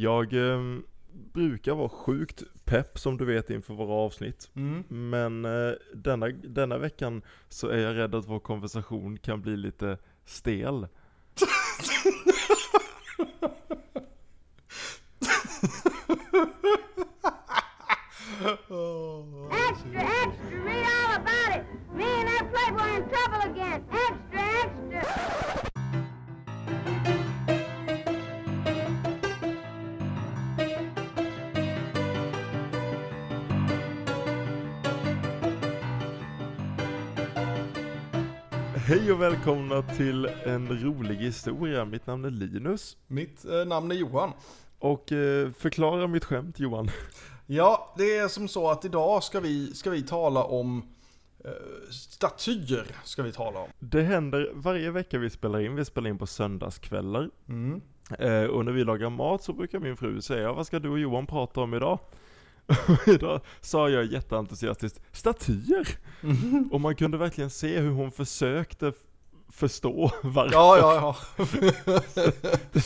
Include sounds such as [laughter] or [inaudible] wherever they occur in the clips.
Jag eh, brukar vara sjukt pepp som du vet inför våra avsnitt. Mm. Men eh, denna, denna veckan så är jag rädd att vår konversation kan bli lite stel. [laughs] [laughs] Extra, Hej och välkomna till en rolig historia. Mitt namn är Linus. Mitt eh, namn är Johan. Och eh, förklara mitt skämt Johan. [laughs] Ja, det är som så att idag ska vi, ska vi tala om eh, statyer. Ska vi tala om. Det händer varje vecka vi spelar in, vi spelar in på söndagskvällar. Eh, och när vi lagar mat så brukar min fru säga, vad ska du och Johan prata om idag? [laughs] Idag sa jag jätteentusiastiskt, statyer! Och man kunde verkligen se hur hon försökte förstå [laughs] varför. Ja, ja, ja. [laughs]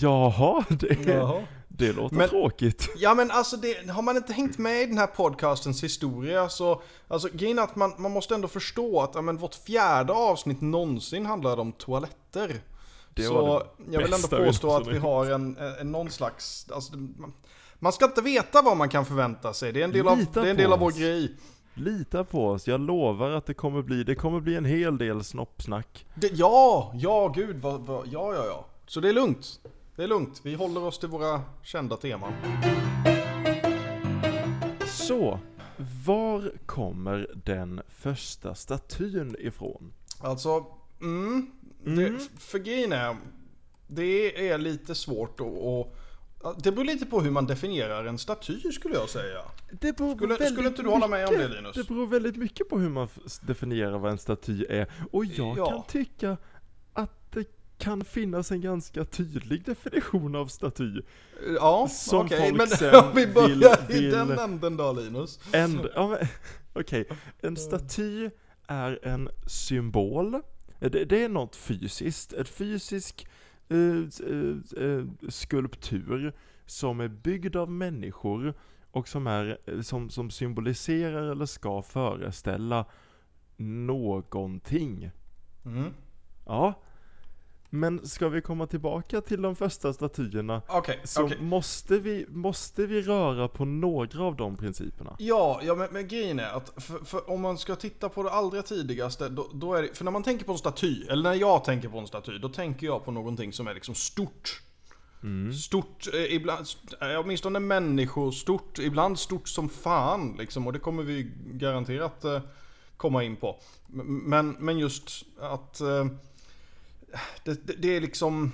Jaha, det, Jaha. det låter Men- tråkigt. Ja men alltså det, har man inte hängt med i den här podcastens historia så, alltså grejen är att man, man måste ändå förstå att ja, men vårt fjärde avsnitt någonsin handlade om toaletter. Det så jag vill ändå påstå att vi har en, en någon slags, alltså, man, ska inte veta vad man kan förvänta sig. Det är en del av, det är en del av vår grej. Lita på oss, jag lovar att det kommer bli, det kommer bli en hel del snoppsnack. Det, ja, ja gud, vad, vad, ja ja ja. Så det är lugnt. Det är lugnt. Vi håller oss till våra kända teman. Så, var kommer den första statyn ifrån? Alltså, mm, Det, för grejen är, det är lite svårt att det beror lite på hur man definierar en staty skulle jag säga. Det beror Skulle- väldigt skulle inte du hålla med om det, Linus? Det beror väldigt mycket på hur man definierar vad en staty är. Och jag Ja. kan tycka att det kan finnas en ganska tydlig definition av staty. Ja, Som okej. folk Men [laughs] sen om vi börjar vill- i vill- den änden då Linus. Ja, [laughs] okej, en staty är en symbol. Det, det är något fysiskt, ett fysisk s- eh, skulptur som är byggd av människor och som, är, som, som symboliserar eller ska föreställa någonting. Mm. Ja. Men ska vi komma tillbaka till de första statyerna Okej, så okej. måste, vi, måste vi röra på några av de principerna. Ja, ja men, men grejen är att för, för om man ska titta på det allra tidigaste, då, då är det, för när man tänker på en staty, eller när jag tänker på en staty, då tänker jag på någonting som är liksom stort. Stort, eh, ibland, eh, åtminstone människostort, ibland stort som fan liksom, och det kommer vi garanterat eh, komma in på. Men, men just att eh, det, det, det är liksom...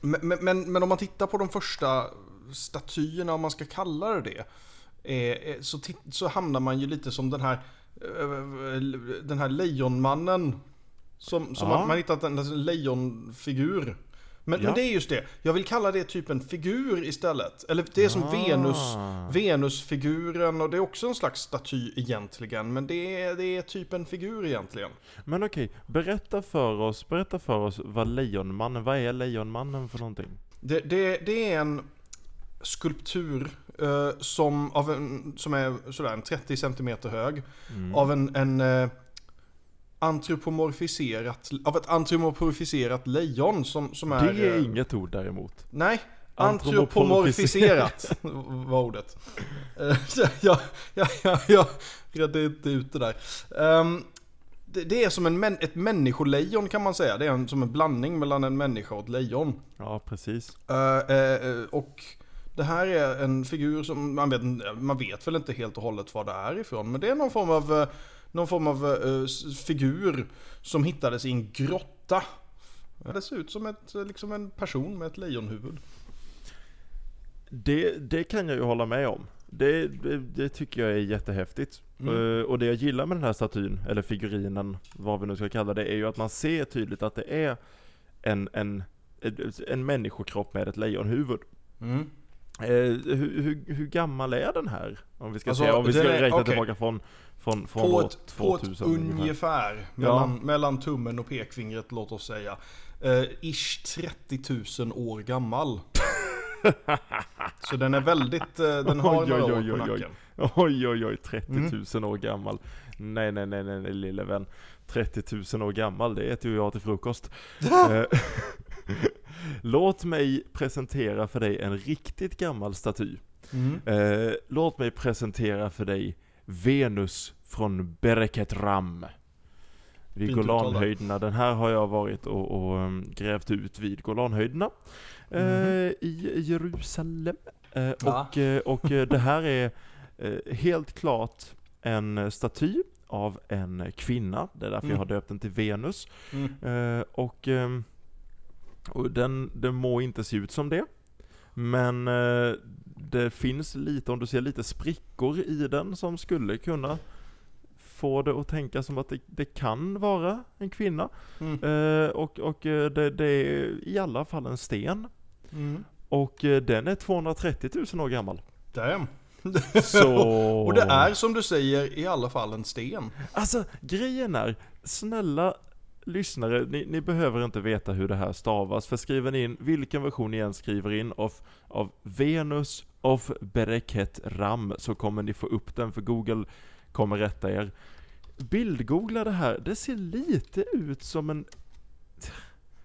Men, men, men om man tittar på de första statyerna, om man ska kalla det det, eh, eh, så, så hamnar man ju lite som den här, eh, den här lejonmannen. Som, som Ja. man, man hittat en lejonfigur. Men, Ja. men det är just det, jag vill kalla det typ en figur istället. Eller det är som Ah. Venus, Venusfiguren och det är också en slags staty egentligen. Men det är, det är typ en figur egentligen. Men okej, berätta för oss, berätta för oss vad Lejonmannen, vad är Lejonmannen för någonting? Det, det, det är en skulptur eh, som, av en, som är sådär en 30 cm hög. Av en, en eh, antropomorfiserat, av ett antropomorfiserat lejon som, som är... Det är eh, inget ord däremot. Nej, Antropomorfiserat. var ordet. Eh, [laughs] så jag, jag, jag, jag redde inte ut det där. Ehm, det, det är som en, ett människolejon kan man säga. Det är en, som en blandning mellan en människa och ett lejon. Ja, precis. Eh, eh, och det här är en figur som man vet, man vet väl inte helt och hållet var det är ifrån. Men det är någon form av, eh, någon form av s- figur som hittades i en grotta. Det ser ut som ett, eh, liksom en person med ett lejonhuvud. Det, det kan jag ju hålla med om. Det, det, det tycker jag är jättehäftigt. Mm. Eh, och det jag gillar med den här statyn, eller figurinen, vad vi nu ska kalla det, är ju att man ser tydligt att det är en, en, en människokropp med ett lejonhuvud. Mm. Eh, hur, hur, hur gammal är den här? Om vi ska Alltså, säga, om vi ska är- räkna okej. tillbaka från, från, från På år ett, på ett 2000 ungefär. ungefär, mellan, mellan tummen och pekfingret låt oss säga. Eh, ish 30 000 år gammal. [laughs] Så den är väldigt, eh, den har Oj, några oj, år oj, på oj, oj. nacken. Oj oj oj, 30 000 Mm. år gammal. Nej nej nej nej, nej lille vän. 30 000 år gammal, det äter ju jag till frukost. [laughs] [laughs] Låt mig presentera för dig en riktigt gammal staty. Mm. Eh, låt mig presentera för dig Venus från Bereket Ram. Vid. Golanhöjderna. Den här har jag varit och, och um, grävt ut vid Golanhöjderna. Eh, Mhm. I Jerusalem. Eh, Ja. och, eh, och eh, det här är eh, helt klart en staty av en kvinna. Det är därför Mm. jag har döpt den till Venus. Mm. Och ehm, och den, den må inte se ut som det. Men eh, det finns lite, om du ser lite sprickor i den som skulle kunna få det att tänka som att det, det kan vara en kvinna. Mm. Eh, och och eh, det, det är i alla fall en sten. Mm. Och eh, den är 230 000 år gammal. Damn. Så... [laughs] Och det är som du säger i alla fall en sten. Alltså, grejen är, snälla lyssnare, ni, ni behöver inte veta hur det här stavas, för skriver ni in vilken version ni än skriver in av, av Venus of Bereket Ram, så kommer ni få upp den, för Google kommer rätta er. Bildgoogla det här, det ser lite ut som en,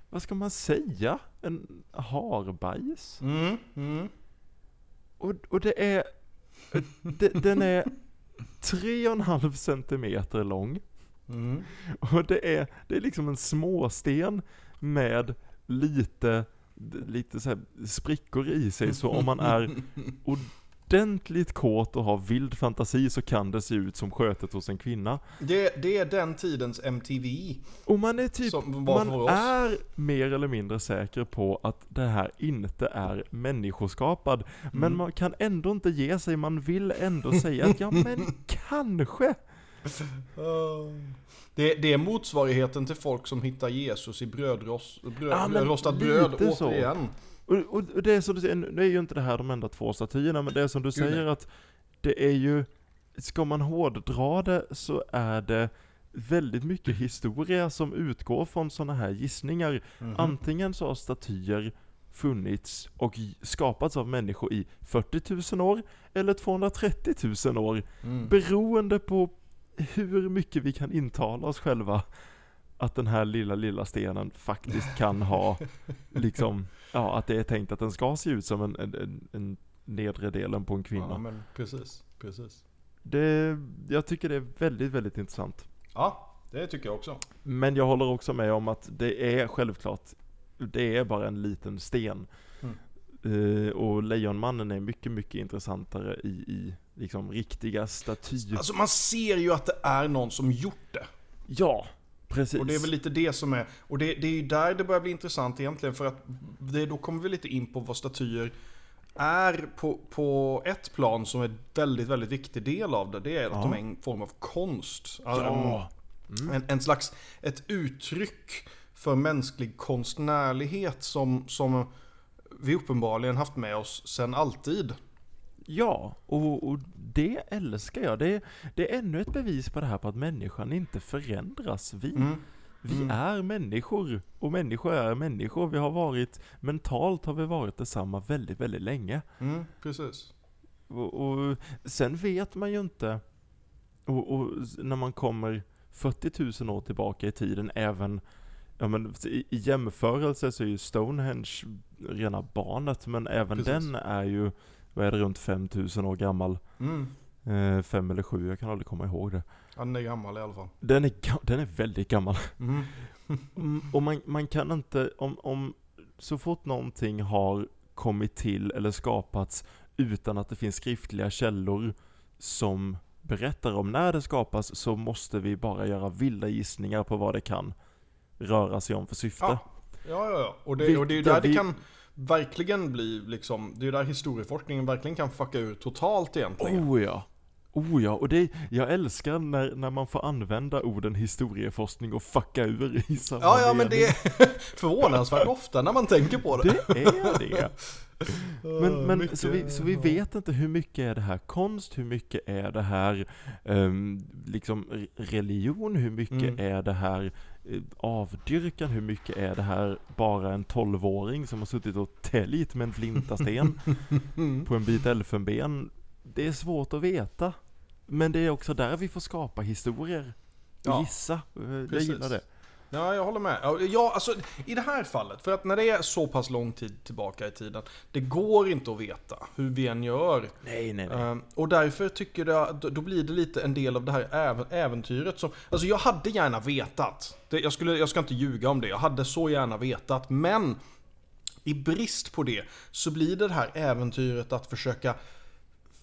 vad ska man säga? En harbajs? Mm. Mm. Och, och det är, det, den är 3,5 centimeter lång. Mm. [laughs] Och det är, det är liksom en småsten med lite, lite så sprickor i sig. Så om man är [laughs] ordentligt kåt och har vild fantasi så kan det se ut som skötet hos en kvinna. Det, det är den tidens MTV. Och man är typ, man är mer eller mindre säker på att det här inte är människoskapad. Men Mm. man kan ändå inte ge sig, man vill ändå säga att ja men [laughs] kanske. Det, det är motsvarigheten till folk som hittar Jesus i brödrost, bröd, Ja, rostat bröd återigen. Och, och, och det är som du säger, nu är ju inte det här de enda två statyerna, men det är som du säger att det är ju, ska man hårddra det så är det väldigt mycket historia som utgår från sådana här gissningar. Mhm. Antingen så har statyer funnits och skapats av människor i 40 000 år eller 230 000 år. Mm. Beroende på hur mycket vi kan intala oss själva att den här lilla, lilla stenen faktiskt kan ha, [laughs] liksom, ja, att det är tänkt att den ska se ut som en, en, en, nedre delen på en Ja, kvinna. men precis, precis. Det, jag tycker det är väldigt, väldigt intressant. Ja, det tycker jag också. Men jag håller också med om att det är självklart, det är bara en liten sten. Mm. Eh, och Lejonmannen är mycket, mycket intressantare i, i liksom riktiga statyer. Alltså man ser ju att det är någon som gjort det. ja, precis. Och det är väl lite det som är, och det, det är ju där det börjar bli intressant egentligen för att det, då kommer vi lite in på vad statyer är på, på ett plan som är väldigt, väldigt viktig del av det. Det är att Ja. de är en form av konst. Ja. En, en slags, ett uttryck för mänsklig konstnärlighet som, som vi uppenbarligen haft med oss sedan alltid. Ja, och, och det älskar jag. Det är, det är ännu ett bevis på det här på att människan inte förändras. Vi, Mm. vi Mm. är människor, och människor är människor. Vi har varit, mentalt har vi varit detsamma väldigt, väldigt länge. Mm, precis. Och, och sen vet man ju inte, och, och när man kommer 40 000 år tillbaka i tiden, även Ja men i, i jämförelse så är ju Stonehenge rena barnet, men även Precis. den är ju, vad är det, runt 5000 år gammal. Mm. Eh, fem eller sju, jag kan aldrig komma ihåg det. Han är gammal i alla fall. Den är, den är väldigt gammal. [laughs] Mm. Mm, och man, man kan inte, om, om så fort någonting har kommit till eller skapats utan att det finns skriftliga källor som berättar om när det skapas så måste vi bara göra vilda gissningar på vad det kan röra sig om för syfte. Ja. Ja, ja, ja. Och det, och det är där det vi- kan verkligen bli liksom, det är ju där historieforskningen verkligen kan fucka ur totalt egentligen. Oh ja. Oh ja, och det, jag älskar när, när man får använda orden historieforskning och fucka ur i samma Ja, ja, men det är [laughs] förvånansvärt ofta när man tänker på det. Det är det. [laughs] Men, men Mycket- så, vi, så vi vet inte hur mycket är det här konst, hur mycket är det här ehm, liksom re- religion, hur mycket Mm. är det här avdyrkan, hur mycket är det här bara en 12-åring som har suttit och täljt med en flintasten på en bit elfenben? Det är svårt att veta. Men det är också där vi får skapa historier. Ja, Gissa. Eh, Jag precis. gillar det. Ja, jag håller med. Ja, alltså i det här fallet, för att när det är så pass lång tid tillbaka i tiden, det går inte att veta hur vi än gör. Nej, nej, nej. Ehm, och därför tycker jag, då, blir det lite en del av det här även, äventyret som, alltså jag hade gärna vetat. Jag, skulle, jag ska inte ljuga om det, jag hade så gärna vetat, men i brist på det så blir det det här äventyret att försöka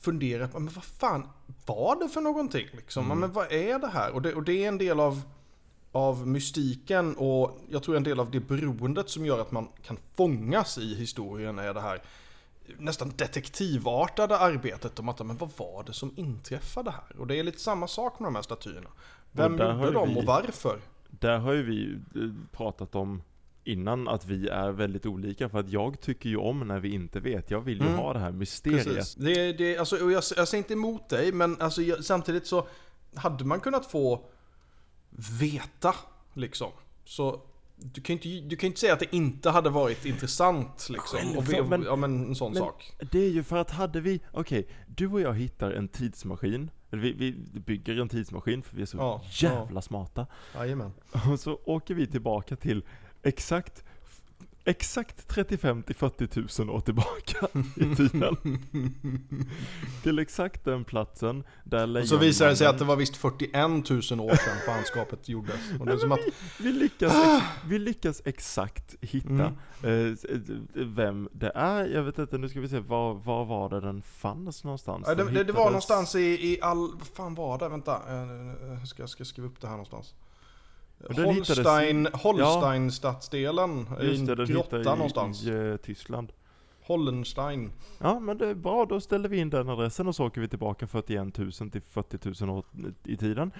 fundera på, men vad fan var det för någonting liksom? Ja, Men vad är det här? Och det, och det är en del av, av mystiken och jag tror en del av det beroendet som gör att man kan fångas i historien är det här nästan detektivartade arbetet om att men vad var det som inträffade här? Och det är lite samma sak med de här statyerna. Vem gjorde dem vi- och varför? Där har ju vi eh, pratat om innan att vi är väldigt olika för att jag tycker ju om när vi inte vet. Jag vill ju Mm. ha det här mysteriet. Precis. Det, det, alltså, och jag, jag säger inte emot dig, men alltså, jag, samtidigt så hade man kunnat få veta, liksom. Så du kan ju inte, du kan inte säga att det inte hade varit intressant, liksom. Och Självklart, men- ja, men en sån men- sak. Det är ju för att hade vi, okej, du och jag hittar en tidsmaskin, eller vi, vi bygger en tidsmaskin för vi är så Ja, jävla smarta. Jajamän. Och så åker vi tillbaka till exakt Exakt 35 till 40 000 år tillbaka i tiden. [laughs] till exakt den platsen där Och så visar det sig att det lejonmannen- var visst 41 000 år sedan fanskapet gjordes. Och det är som att, Vi lyckas, ex, vi lyckas exakt hitta Mm. eh, vem det är. Jag vet inte, nu ska vi se, var, var var det den fanns någonstans? Ja, det, Den det, det var någonstans i, i all... Vad fan var det? Vänta. Jag ska, jag ska skriva upp det här någonstans. Men den hittades i- Holstein, Holstein-stadsdelen. I Just en det, grotta i, någonstans. i eh, Tyskland. Hollenstein. Ja men det är bra, då ställer vi in den adressen och så åker vi tillbaka 41 000 till 40 000 år i tiden.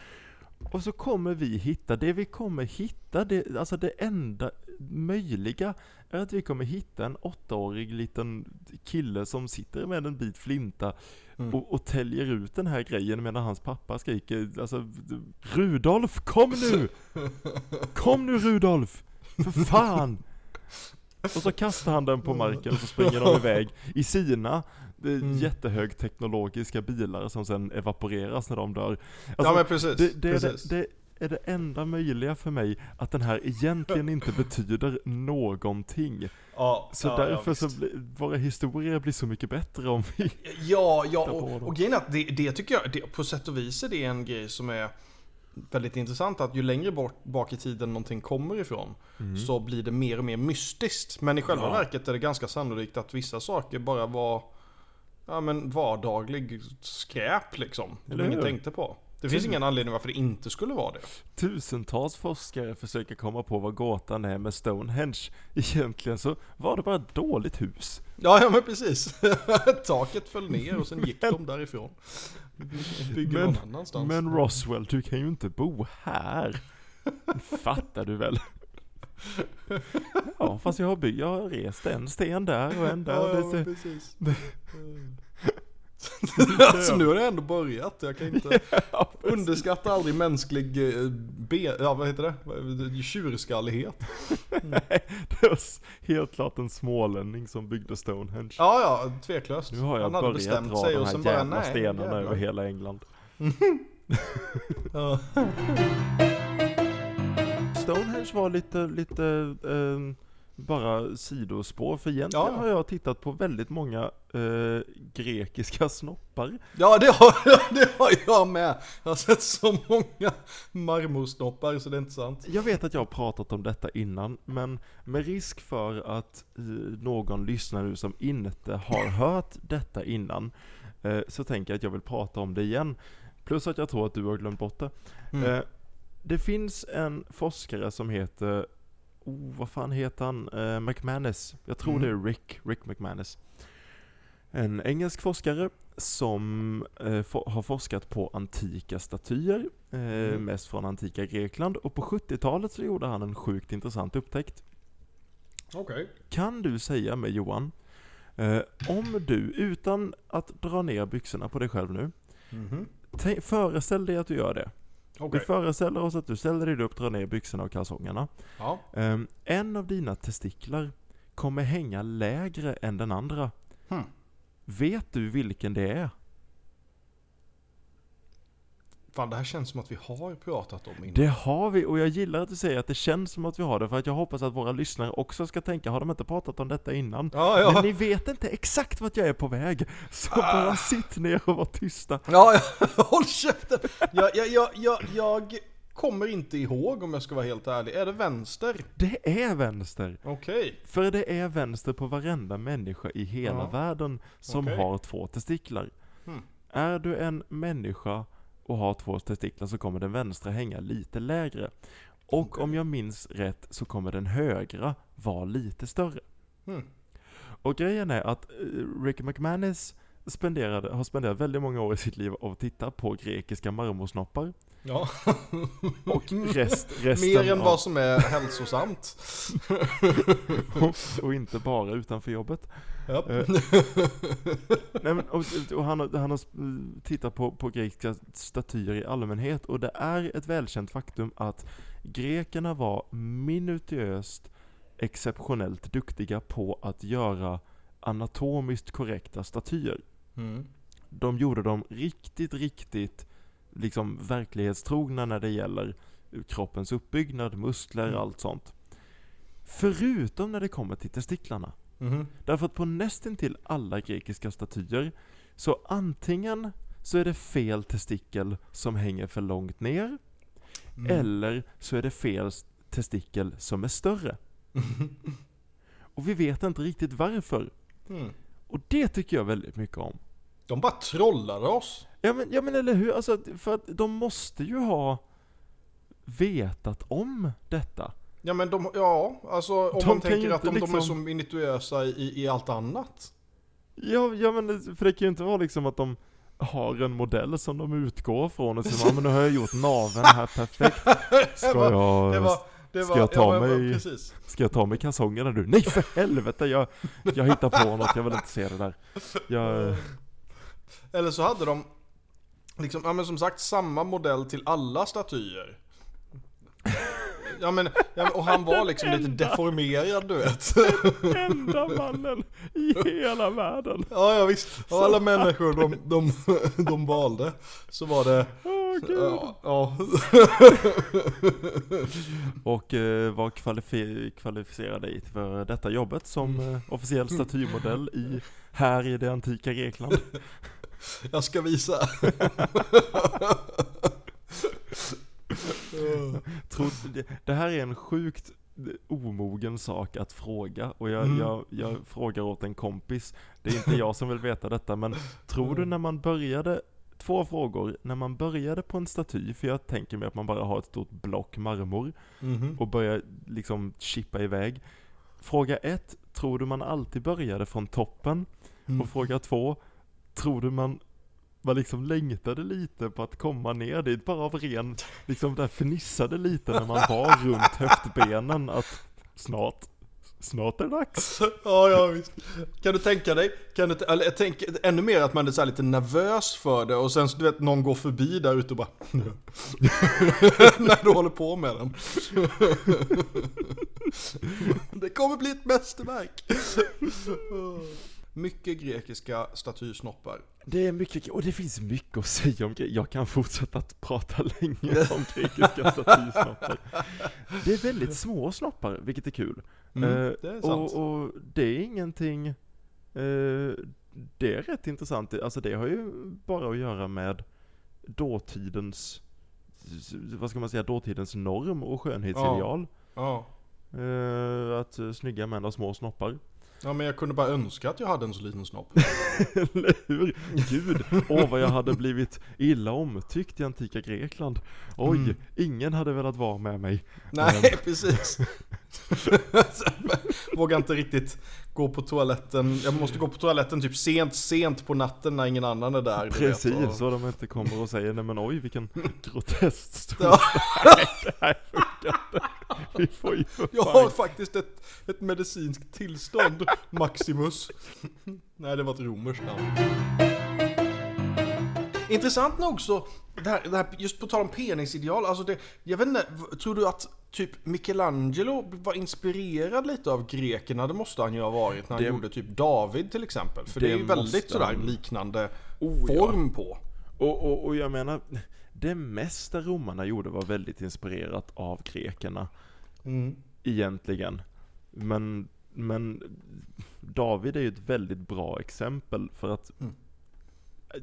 Och så kommer vi hitta, det vi kommer hitta, det, alltså det enda möjliga är att vi kommer hitta en åttaårig liten kille som sitter med en bit flinta Mm. och, och täljer ut den här grejen medan hans pappa skriker alltså Rudolf kom nu! [laughs] Kom nu Rudolf! För fan! Och så kastar han den på marken och så springer de iväg i sina eh, Mm. jättehögteknologiska bilar som sen evaporeras när de dör. Alltså, ja men precis. det, det, precis. det är det enda möjliga för mig att den här egentligen inte [laughs] betyder någonting. ja, Så ja, därför ja, så blir våra historier blir så mycket bättre om vi... Ja, ja [laughs] och, och grejen är att det, det tycker jag, det, på sätt och vis är det en grej som är väldigt intressant. Att ju längre bort, bak i tiden någonting kommer ifrån så blir det mer och mer mystiskt. Men i själva Ja. verket är det ganska sannolikt att vissa saker bara var ja, men vardaglig skräp liksom. Som Eller ingen hur? tänkte på. Det finns ingen anledning varför det inte skulle vara det. Tusentals forskare försöker komma på vad gåtan är med Stonehenge. [laughs] Egentligen så var det bara ett dåligt hus. Ja, ja men precis. [laughs] Taket föll ner och sen gick de därifrån. [laughs] Bygger Men- någon annanstans. Men Roswell, du kan ju inte bo här. Fattar du väl? Ja, fast jag har, by- jag har rest en sten där och en där. Ja, ja, det men precis. [laughs] alltså nu har det ändå börjat. Jag kan inte [laughs] underskatta aldrig mänsklig eh, be, ja, vad heter det? Tjurskallighet. [laughs] det var helt klart en smålänning som byggde Stonehenge. Ja, ja, tveklöst. Nu har jag Han hade börjat dra sig de här sen bara jävla nej. stenarna jävlar. över hela England. Ja. Stonehenge var lite, lite ehm, bara sidospår, för egentligen Ja. har jag tittat på väldigt många eh, grekiska snoppar. ja, det har, [laughs] det har jag med. Jag har sett så många marmorsnoppar så det är inte sant. Jag vet att jag har pratat om detta innan, men med risk för att eh, någon lyssnar nu som inte har hört detta innan, eh, så tänker jag att jag vill prata om det igen. Plus att jag tror att du har glömt bort det. Mm. Eh, det finns en forskare som heter, oh, vad fan heter han? Eh, McManus. Jag tror Mm. det är Rick, Rick McManus. En engelsk forskare som eh, for, har forskat på antika statyer, eh, Mm. mest från antika Grekland. Och på 70-talet så gjorde han en sjukt intressant upptäckt. Okej. Kan du säga mig Johan, eh, om du, utan att dra ner byxorna på dig själv nu, tänk, föreställ dig att du gör det. Okej. Vi föreställer oss att du ställer dig upp, drar ner byxorna och kalsongerna. Ja. Ehm, en av dina testiklar kommer hänga lägre än den andra. Hmm. Vet du vilken det är? Fan, det här känns som att vi har pratat om innan. Det har vi, och jag gillar att du säger att det känns som att vi har det, för att jag hoppas att våra lyssnare också ska tänka, har de inte pratat om detta innan? Ja, ja. Men ni vet inte exakt vart jag är på väg, så bara sitt ner och var tysta. Ja, ja, [laughs] håll käften! Jag, jag, jag, jag, jag kommer inte ihåg om jag ska vara helt ärlig. Är det vänster? Det är vänster. Okej. För det är vänster på varenda människa i hela Ja. världen som Okej. har två testiklar. Hmm. Är du en människa och har två testiklar så kommer den vänstra hänga lite lägre. Och om jag minns rätt så kommer den högra vara lite större. Hmm. Och grejen är att eh, Ricky McManus spenderade, har spenderat väldigt många år i sitt liv av att titta på grekiska marmorsnoppar. Ja. Och rest, [laughs] resten Mer än av, vad som är hälsosamt. [laughs] och inte bara utanför jobbet. Eh, [laughs] Nej, men, och, och han, har- han har tittat på, på grekiska statyer i allmänhet och det är ett välkänt faktum att grekerna var minutiöst exceptionellt duktiga på att göra anatomiskt korrekta statyer. Mm. De gjorde dem riktigt, riktigt liksom verklighetstrogna när det gäller kroppens uppbyggnad, muskler, Mm. allt sånt. Förutom när det kommer till testiklarna. Mhm. Därför att på nästintill alla grekiska statyer så antingen så är det fel testikel som hänger för långt ner Mm. eller så är det fel testikel som är större. [laughs] Och vi vet inte riktigt varför. Mm. Och det tycker jag väldigt mycket om. De bara trollade oss. Ja men, ja, men eller hur, alltså, för att de måste ju ha vetat om detta. Ja men de, ja, alltså om De man tänker att de, de är liksom- så minutiösa i, i allt annat. Ja, ja men för det kan ju inte vara liksom att de har en modell som de utgår från och ja, men nu har jag gjort naveln här perfekt. [laughs] Ska Det jag, var, det ska var, jag ta ja, mig- Precis. ska jag ta mig kalsongerna nu? Nej för helvete, jag, jag hittar på något, jag vill inte se det där. Jag, Eller så hade de, liksom, ja men som sagt samma modell till alla statyer. Ja men, ja, och han var liksom lite deformerad du vet. enda mannen i hela världen. Ja ja visst, av alla människor de, de, de valde så var det, Gud. ja, ja. [laughs] Och eh, var kvalifi- kvalificerad dig för detta jobbet som eh, officiell statymodell i, här i det antika Grekland. [laughs] jag ska visa. [laughs] Tror, det, det här är en sjukt omogen sak att fråga och jag, Mm. jag, jag frågar åt en kompis. Det är inte jag som vill veta detta men tror du när man började, två frågor, när man började på en staty, för jag tänker mig att man bara har ett stort block marmor Mhm. och börjar liksom chippa iväg. Fråga ett, tror du man alltid började från toppen? Mm. Och fråga två, tror du man man liksom längtade lite på att komma ner dit, bara av ren, liksom där fnissade lite när man var runt höftbenen att snart, snart är det dags. Alltså, ja, ja visst. Kan du tänka dig, kan du, eller jag tänker ännu mer att man är så här lite nervös för det och sen så du vet någon går förbi där ute och bara [laughs] [laughs] När du håller på med den. [laughs] det kommer bli ett mästerverk. Mycket grekiska statysnoppar. Det är mycket, och det finns mycket att säga om. Jag kan fortsätta att prata [laughs] länge om grekiska statysnoppar. Det är väldigt små snoppar, vilket är kul. Mm, Eh, det är sant. och, och det är ingenting, eh, det är rätt intressant. Alltså det har ju bara att göra med dåtidens, vad ska man säga, dåtidens norm och skönhetsideal. Ja. Eh, att snygga män har små snoppar. Ja, men jag kunde bara önska att jag hade en så liten snopp. [laughs] Eller hur? Gud, åh vad jag hade blivit illa omtyckt i antika Grekland. Oj, Mm. ingen hade velat vara med mig. Nej, [laughs] precis. [laughs] Vågar inte riktigt gå på toaletten. Jag måste gå på toaletten typ sent, sent på natten när ingen annan är där. du vet, Precis, och- så de inte kommer och säger nej men oj vilken grotesk stor Ja. [laughs] Nej, det här funkar inte. Vi får ju för Jag har faktiskt ett, ett medicinskt tillstånd, Maximus. Nej, det var ett romerskt namn. Intressant nog så, det här, det här, just på tal om penisideal, alltså det, jag vet inte, tror du att typ Michelangelo var inspirerad lite av grekerna? Det måste han ju ha varit när han Det- gjorde typ David till exempel. För det, Det är ju väldigt sådär liknande Oh, ja. form på. Och, och, och jag menar, det mesta romarna gjorde var väldigt inspirerat av grekerna. Mm. Egentligen. Men, men David är ju ett väldigt bra exempel för att Mm.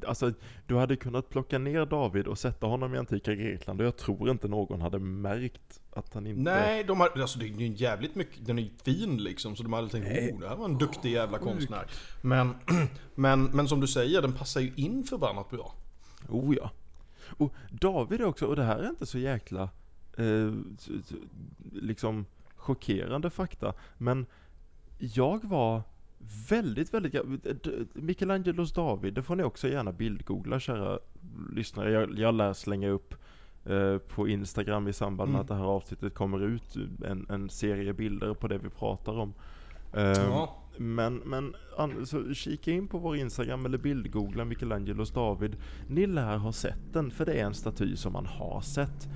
Alltså, du hade kunnat plocka ner David och sätta honom i antika Grekland och jag tror inte någon hade märkt att han inte... Nej, de har, alltså det är ju jävligt mycket, den är ju fin liksom så de hade tänkt Nej. oh det här var en duktig jävla konstnär. Men, [clears throat] men, men som du säger, den passar ju in förbannat bra. Oh ja. Och David också, och det här är inte så jäkla eh, liksom chockerande fakta, men jag var väldigt, väldigt, Michelangelos David, det får ni också gärna bildgoogla kära lyssnare. Jag, jag lär slänga upp eh, på Instagram i samband med Mm. att det här avsnittet kommer ut en, en serie bilder på det vi pratar om. Eh, Ja. men, men an, så kika in på vår Instagram eller bildgoogla Michelangelos David. Ni lär ha sett den, för det är en staty som man har sett.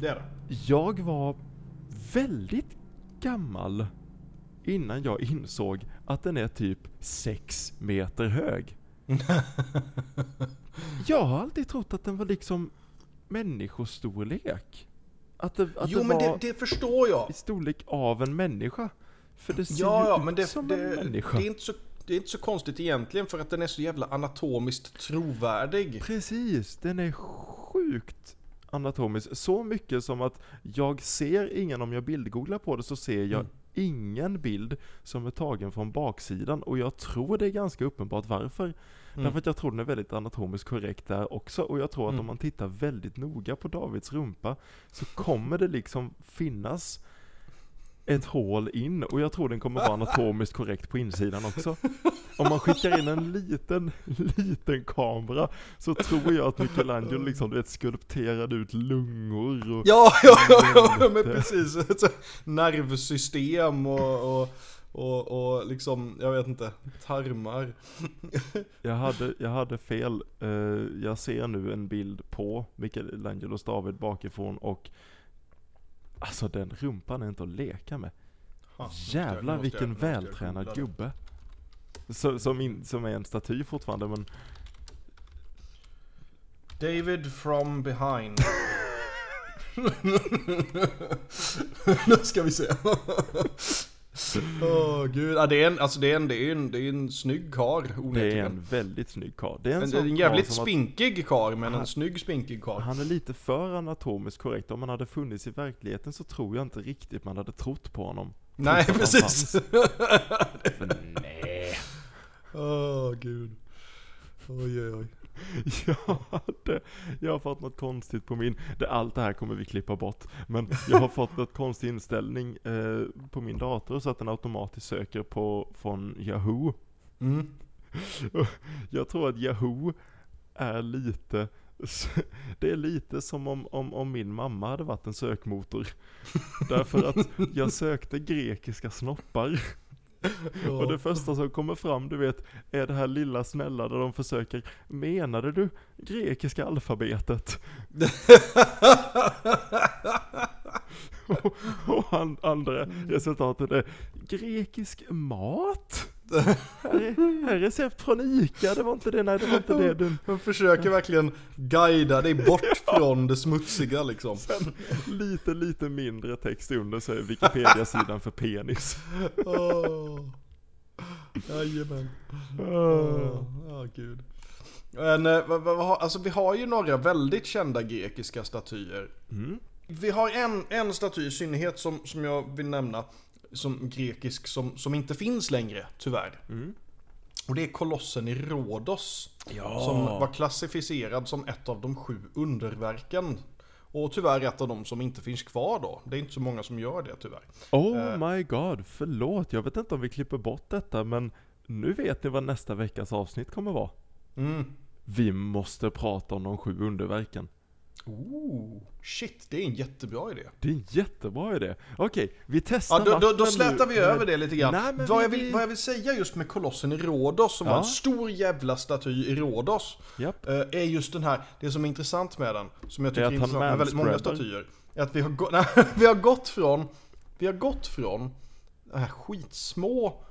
Det är det. Jag var väldigt gammal innan jag insåg att den är typ 6 meter hög. [laughs] jag har alltid trott att den var liksom människostorlek. Att det, att Jo det men det, det förstår jag. i storlek av en människa. För det ser Ja, ju ja, ut men det, som det, en det, människa. är inte så, det är inte så konstigt egentligen för att den är så jävla anatomiskt trovärdig. Precis, den är sjukt anatomisk. Så mycket som att jag ser ingen, om jag bildgooglar på det så ser jag Mm. Ingen bild som är tagen från baksidan och jag tror det är ganska uppenbart varför. Mm. Därför att jag tror den är väldigt anatomiskt korrekt där också och jag tror att Mm. om man tittar väldigt noga på Davids rumpa så kommer det liksom finnas ett hål in och jag tror den kommer vara anatomiskt korrekt på insidan också. Om man skickar in en liten, liten kamera så tror jag att Michelangelo liksom du vet skulpterade ut lungor och Ja, ja, ja, ja men precis. Nervsystem och, och, och, och liksom, jag vet inte, tarmar. jag hade, jag hade fel. Eh, jag ser nu en bild på Michelangelos David bakifrån och Alltså den rumpan är inte att leka med. Ha, jag- Jävlar jag- vilken jag vältränad det. gubbe. Så, som, in, som är en staty fortfarande men David from behind. [laughs] [laughs] nu ska vi se. Åh gud, ja, det är en, alltså det är en, det är en, det är en snygg karl det är onekligen. en väldigt snygg karl. Det är en, En, en jävligt som att- spinkig karl men Han- en snygg spinkig karl. Han är lite för anatomiskt korrekt. Om han hade funnits i verkligheten så tror jag inte riktigt man hade trott på honom. Nej precis. Nej. Åh gud. Oj oj oj. [laughs] Jag, hade, jag har fått något konstigt på min, det, allt det här kommer vi klippa bort. Men jag har fått något konstig inställning eh, på min dator så att den automatiskt söker på från Yahoo. Mm. [laughs] Jag tror att Yahoo är lite [laughs] det är lite som om, om, om min mamma hade varit en sökmotor. Därför att jag sökte grekiska snoppar. Och det första som kommer fram, du vet, är det här lilla snälla där de försöker, menade du grekiska alfabetet? [laughs] och och an, andra resultatet är grekisk mat? Här, är, här är recept från ICA, det var inte det, nej det var inte det du... Man försöker verkligen guida dig bort från det smutsiga liksom. Sen lite, lite mindre text under så är Wikipedia-sidan för penis. Åh. Jajamän. Ah. Åh, Ja, gud. Men, eh, alltså vi har ju några väldigt kända grekiska statyer. Mm. Vi har en, en staty i synnerhet som, som jag vill nämna, som grekisk, som, som inte finns längre, tyvärr. Mm. Och det är kolossen i Rhodos. Ja. Som var klassificerad som ett av de sju underverken. Och tyvärr ett av de som inte finns kvar då. Det är inte så många som gör det tyvärr. Oh Eh. my god, förlåt. Jag vet inte om vi klipper bort detta, men nu vet ni vad nästa veckas avsnitt kommer vara. Mm. Vi måste prata om de sju underverken. Oh, shit, det är en jättebra idé. Det är en jättebra idé. Okej, vi testar Ja, då, då, då slätar vi över det lite grann. Nej, vad, vi- jag vill, vi- vad jag vill säga just med kolossen i Rhodos, som Ja. var en stor jävla staty i Rhodos, Japp. eh, är just den här, det som är intressant med den, som jag är tycker är att han intressant med väldigt många statyer, är att vi har, gå- [laughs] nej, vi har gått från, vi har gått från de här skitsmå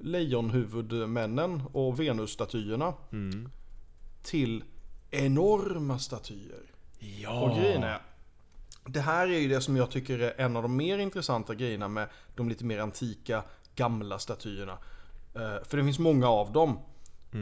lejonhuvudmännen och Venusstatyerna Mm. till enorma statyer. Ja. Och grejen är, det här är ju det som jag tycker är en av de mer intressanta grejerna med de lite mer antika, gamla statyerna. Eh, För det finns många av dem.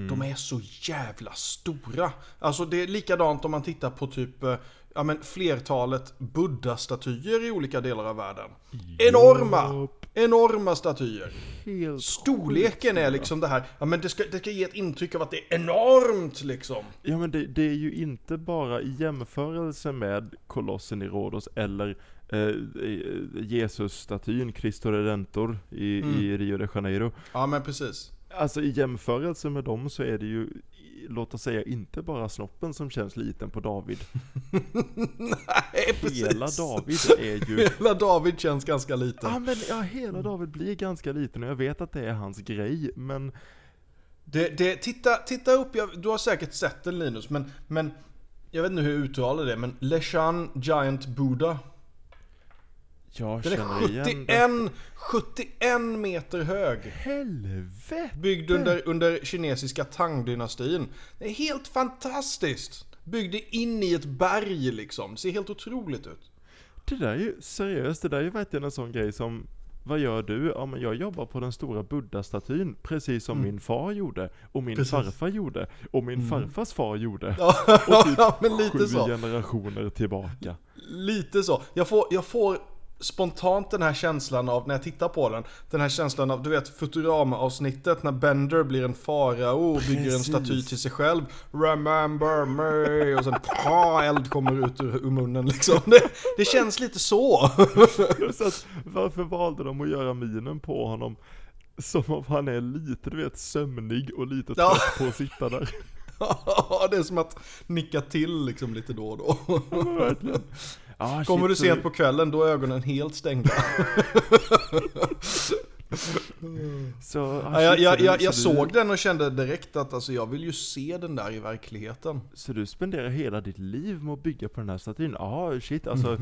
De är så jävla stora. Alltså det är likadant om man tittar på typ eh, ja, men flertalet buddha-statyer i olika delar av världen. Enorma! Enorma statyer. Helt Storleken är liksom det här, ja men det ska, det ska ge ett intryck av att det är enormt liksom. Ja men det, det är ju inte bara i jämförelse med kolossen i Rhodos eller eh, Jesus-statyn, Cristo Redentor i, Mm. i Rio de Janeiro. Ja men precis. Alltså i jämförelse med dem så är det ju, låt oss säga, inte bara snoppen som känns liten på David. [laughs] Nej precis. Hela David är ju... [laughs] Hela David känns ganska liten. Ja men ja, hela David blir ganska liten och jag vet att det är hans grej, men Det, det, titta, titta upp, jag, du har säkert sett den Linus, men, men jag vet inte hur jag uttalar det, men Leshan Giant Buddha. Jag Den är känner igen det. 71, 71 meter hög. Helvete! Byggd under, under kinesiska Tang-dynastin. Det är helt fantastiskt! Byggd in i ett berg liksom. Det ser helt otroligt ut. Det där är ju seriöst, det där är ju verkligen en sån grej som vad gör du? Ja men jag jobbar på den stora buddha-statyn, precis som min far gjorde, och min Precis. farfar gjorde, och min farfars far gjorde. Ja, [laughs] men Sju lite så. generationer tillbaka. Lite så. Jag får, jag får spontant den här känslan av, när jag tittar på den, den här känslan av, du vet Futurama-avsnittet när Bender blir en farao och bygger en staty till sig själv. Remember me! Och sen ah, eld kommer ut ur, ur munnen liksom. Det, det känns lite så. Så att, varför valde de att göra minen på honom som om han är lite, du vet, sömnig och lite Ja. trött på att sitta där? [laughs] det är som att nicka till liksom lite då och då. Verkligen. Ah, Kommer du shit, så- sent på kvällen, då är ögonen helt stängda. [laughs] Så, ah, jag, shit, jag, så jag, du- jag så du- såg den och kände direkt att alltså, jag vill ju se den där i verkligheten. Så du spenderar hela ditt liv med att bygga på den här statyn? Ja, shit, alltså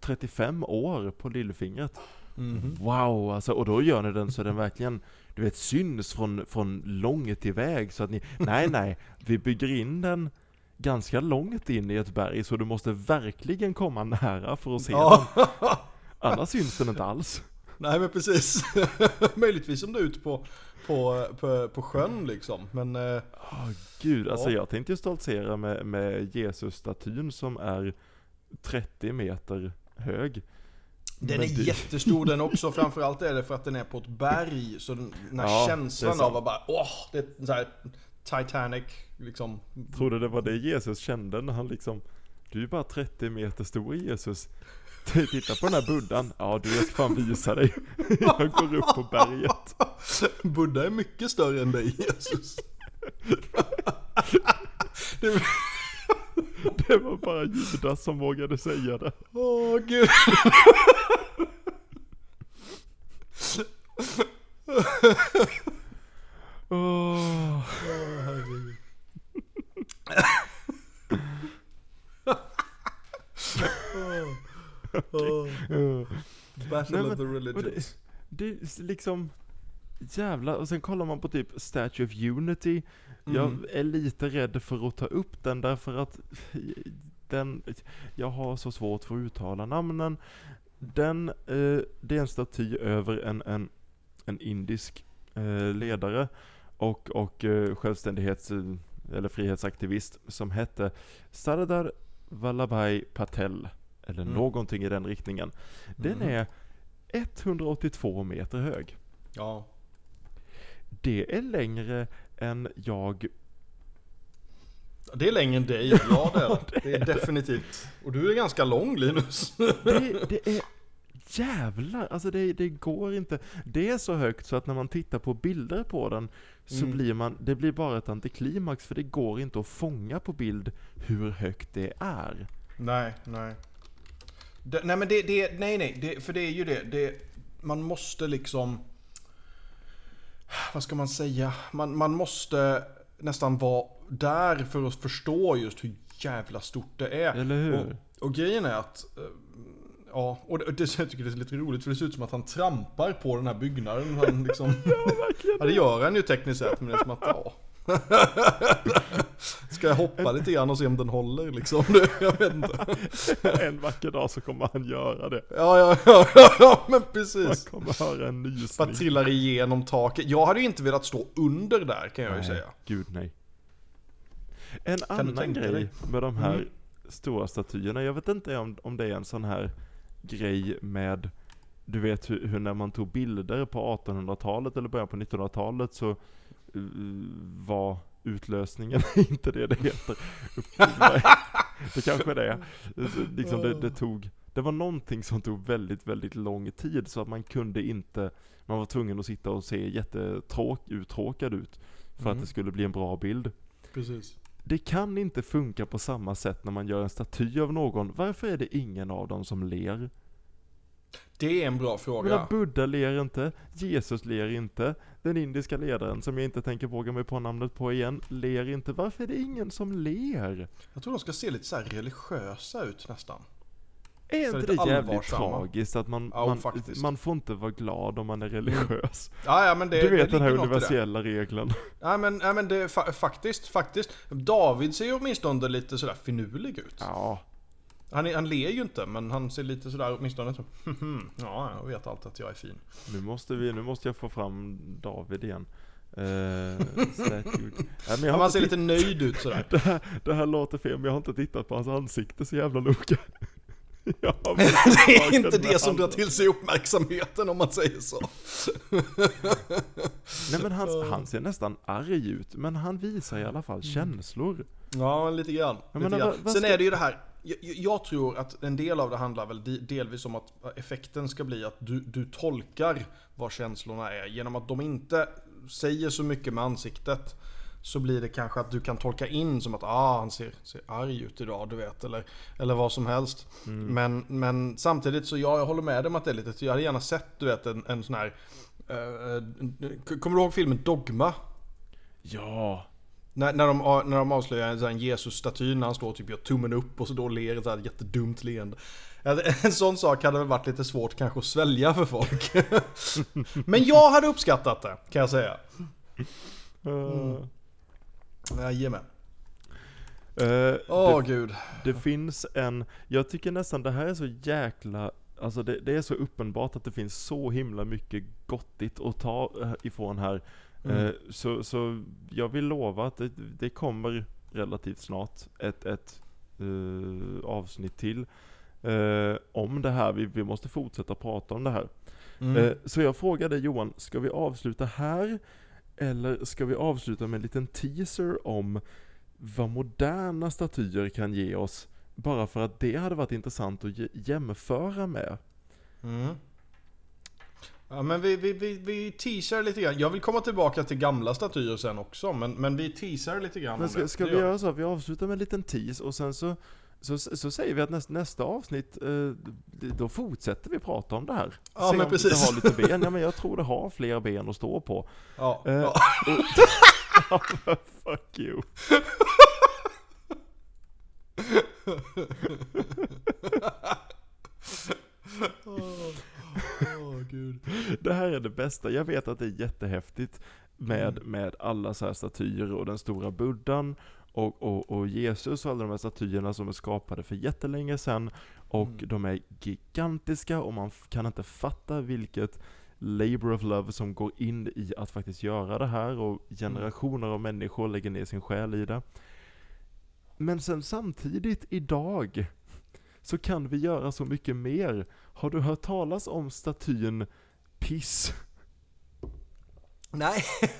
35 år på lillfingret. Mhm. Wow, alltså, och då gör ni den så den verkligen, du vet, syns från, från långt iväg så att ni, [laughs] nej nej, vi bygger in den ganska långt in i ett berg så du måste verkligen komma nära för att se Ja. den. [laughs] Annars syns den inte alls. Nej men precis. [laughs] Möjligtvis om du är ute på, på, på, på sjön liksom. Men Åh gud, alltså Ja. jag tänkte ju stoltsera med, med Jesus-statyn som är 30 meter hög. den Men är det- jättestor den också. [laughs] Framförallt är det för att den är på ett berg. Så den, den här Ja, känslan av att bara åh, det är så här Titanic liksom. Tror du det var det Jesus kände när han liksom Du är bara 30 meter stor Jesus Titta på den här buddhan Ja du jag ska fan visa dig [laughs] Jag går upp på berget [laughs] Buddha är mycket större än dig Jesus. [laughs] det, Det var bara Judas som vågade säga det åh gud. Åh, Åh, ja. Battle Nej, of the men- religions. Det är liksom Jävlar, och sen kollar man på typ Statue of Unity Mm. Jag är lite rädd för att ta upp den därför att den, jag har så svårt för att uttala namnen. Den, eh, det är en staty över en, en, en indisk eh, ledare och, och eh, självständighets eller frihetsaktivist som hette Sardar Vallabhai Patel. Eller Mm. någonting i den riktningen. Den Mhm. är 182 meter hög. Ja. Det är längre än jag Det är längre än dig, [laughs] ja det är det. Det är definitivt. Och du är ganska lång Linus. Det, det är jävlar, alltså det, det går inte. Det är så högt så att när man tittar på bilder på den så Mm. blir man, det blir bara ett antiklimax för det går inte att fånga på bild hur högt det är. Nej, nej. Det, nej men det, det, nej nej, det, för det är ju det, det, man måste liksom, vad ska man säga, man, man måste nästan vara där för att förstå just hur jävla stort det är. Eller hur? Och, och grejen är att, eh, ja, och det, det, jag tycker det är lite roligt för det ser ut som att han trampar på den här byggnaden. Han liksom, [laughs] ja, det gör han ju tekniskt sett, men det är som att, ja. [laughs] Ska jag hoppa lite grann och se om den håller liksom? [laughs] Jag vet inte. En vacker dag så kommer han göra det. Ja, ja, ja, ja, ja men Man precis. kommer höra en Bara nysning. trillar igenom taket. Jag hade ju inte velat stå under där kan jag ju säga. Gud nej. En du annan grej dig? med de här Mm. stora statyerna, jag vet inte om, om det är en sån här grej med, du vet hur, hur när man tog bilder på 1800-talet eller början på 1900-talet så uh, var utlösningen [laughs] inte det det heter. det kanske det är. Liksom det, det tog, det var någonting som tog väldigt, väldigt lång tid så att man kunde inte, man var tvungen att sitta och se jättetråk, uttråkad ut för att Mm. det skulle bli en bra bild. Precis. Det kan inte funka på samma sätt när man gör en staty av någon. Varför är det ingen av dem som ler? Det är en bra fråga. menar, Buddha ler inte, Jesus ler inte, den indiska ledaren som jag inte tänker våga mig på namnet på igen, ler inte. Varför är det ingen som ler? Jag tror de ska se lite så här religiösa ut nästan. Är Så inte det jävligt tragiskt att man, Ja, man, faktiskt. man får inte vara glad om man är religiös? Ja, ja men det du vet det den här universella regeln. Nej men, nej, men det, fa faktiskt, faktiskt. David ser ju åtminstone lite sådär finurlig ut. Ja, Han, är, han ler ju inte, men han ser lite sådär åtminstone som Ja, jag vet alltid att jag är fin. nu måste vi, nu måste jag få fram David igen. [laughs] Uh, men Ja, man inte ser lite nöjd ut sådär. [laughs] Det här, det här låter fel, men jag har inte tittat på hans ansikte så jävla noga. [laughs] [laughs] Det är inte det som drar till sig uppmärksamheten om man säger så. [laughs] Nej men han, han ser nästan arg ut, men han visar i alla fall känslor. Ja, lite grann. Lite menar, grann. Sen ska- är det ju det här, jag, jag tror att en del av det handlar väl de- delvis om att effekten ska bli att du, du tolkar vad känslorna är. Genom att de inte säger så mycket med ansiktet så blir det kanske att du kan tolka in som att ah, han ser, ser arg ut idag, du vet. Eller, eller vad som helst. Men, men samtidigt så ja, jag håller med dig om att det är lite, jag hade gärna sett du vet en, en sån här eh, Kommer du ihåg filmen Dogma? Ja, När, när, de, när de avslöjar en, Jesus-staty när han står och typ gör tummen upp och så då ler ett så här jättedumt leende. [laughs] En sån sak hade väl varit lite svårt kanske att svälja för folk. [laughs] Men jag hade uppskattat det, kan jag säga. uh, Jajamän. eh, Åh det, gud. det finns en, jag tycker nästan det här är så jäkla, alltså det, det är så uppenbart att det finns så himla mycket gottigt att ta eh, ifrån här. Mm. Eh, så, så jag vill lova att det, det kommer relativt snart ett, ett eh, avsnitt till eh, om det här. Vi, vi måste fortsätta prata om det här. Mm. Eh, så jag frågade Johan, ska vi avsluta här? Eller ska vi avsluta med en liten teaser om vad moderna statyer kan ge oss? Bara för att det hade varit intressant att jämföra med. Mm. Ja men vi, vi, vi, vi teasar lite grann. Jag vill komma tillbaka till gamla statyer sen också. Men, men vi teasar lite grann Men ska, ska vi gör göra så vi avslutar med en liten tease och sen så så, så säger vi att nästa, nästa avsnitt, eh, då fortsätter vi prata om det här. Ja, Se men om precis. det har lite ben. Ja men jag tror det har fler ben att stå på. Ja, Eh, ja. [laughs] [laughs] Fuck you. Åh, gud. Det här är det bästa. Jag vet att det är jättehäftigt med, Mm. med alla så här statyer och den stora buddhan och, och, och Jesus och alla de här statyerna som är skapade för jättelänge sedan. Och Mm. de är gigantiska och man kan inte fatta vilket labor of love som går in i att faktiskt göra det här och generationer av människor lägger ner sin själ i det. Men sen samtidigt idag så kan vi göra så mycket mer. Har du hört talas om statyn Piss? Nej. [laughs]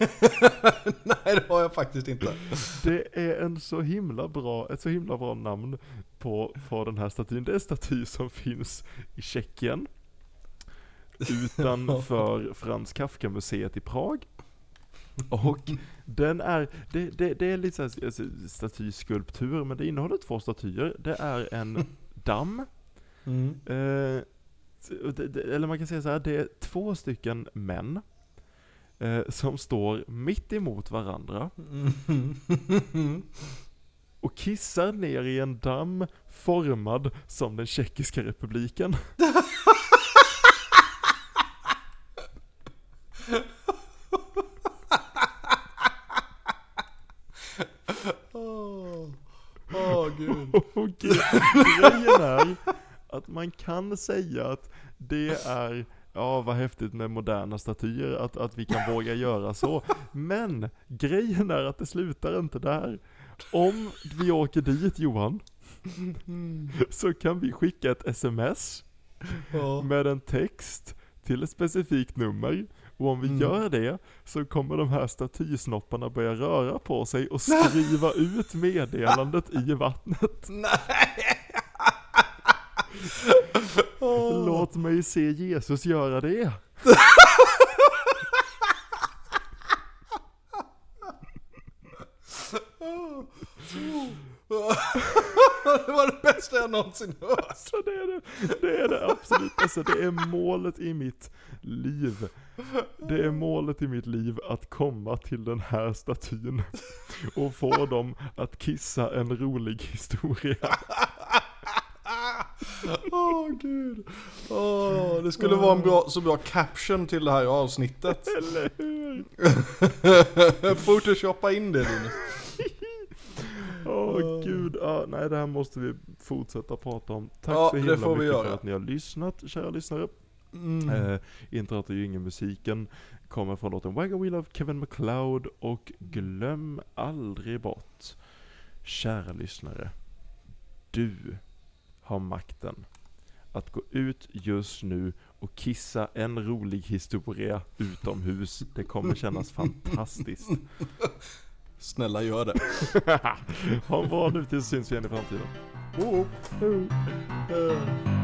Nej, det har jag faktiskt inte. Det är en så himla bra, ett så himla bra namn på, på den här statyn. Det är en staty som finns i Tjeckien. Utanför [laughs] Frans Kafka-museet i Prag. Och den är, det, det, det är lite såhär statyskulptur, men det innehåller två statyer. Det är en damm, Mm. eh, eller man kan säga så här, det är två stycken män. Eh, som står mitt emot varandra [laughs] och kissar ner i en damm formad som den tjeckiska republiken. Åh, Åh, gud. [laughs] Och gre- grejen är att man kan säga att det är Ja, vad häftigt med moderna statyer, att, att vi kan våga göra så. Men grejen är att det slutar inte där. Om vi åker dit Johan, så kan vi skicka ett sms Ja. med en text till ett specifikt nummer. Och om vi Mm. gör det så kommer de här statysnopparna börja röra på sig och skriva [laughs] ut meddelandet i vattnet. Nej! Åh. Låt mig se Jesus göra det. det var det bästa jag någonsin hört. Alltså det är det, det är det absolut alltså det är målet i mitt liv. Det är målet i mitt liv att komma till den här statyn och få dem att kissa en rolig historia. [laughs] Åh gud. Åh, det skulle vara en bra, så bra caption till det här avsnittet. [laughs] Eller hur? [laughs] Photoshoppa in det Linus. Åh gud, ja, nej det här måste vi fortsätta prata om. Tack Ja, så det himla mycket för göra. att ni har lyssnat, kära lyssnare. Mm. Eh, introt och musiken kommer från låten Wagga Wheel av Kevin MacLeod och glöm aldrig bort, kära lyssnare, du har makten att gå ut just nu och kissa en rolig historia utomhus. Det kommer kännas [laughs] fantastiskt. Snälla gör det. [laughs] ha en bra nu tills syns vi igen i framtiden. Oh. Eh.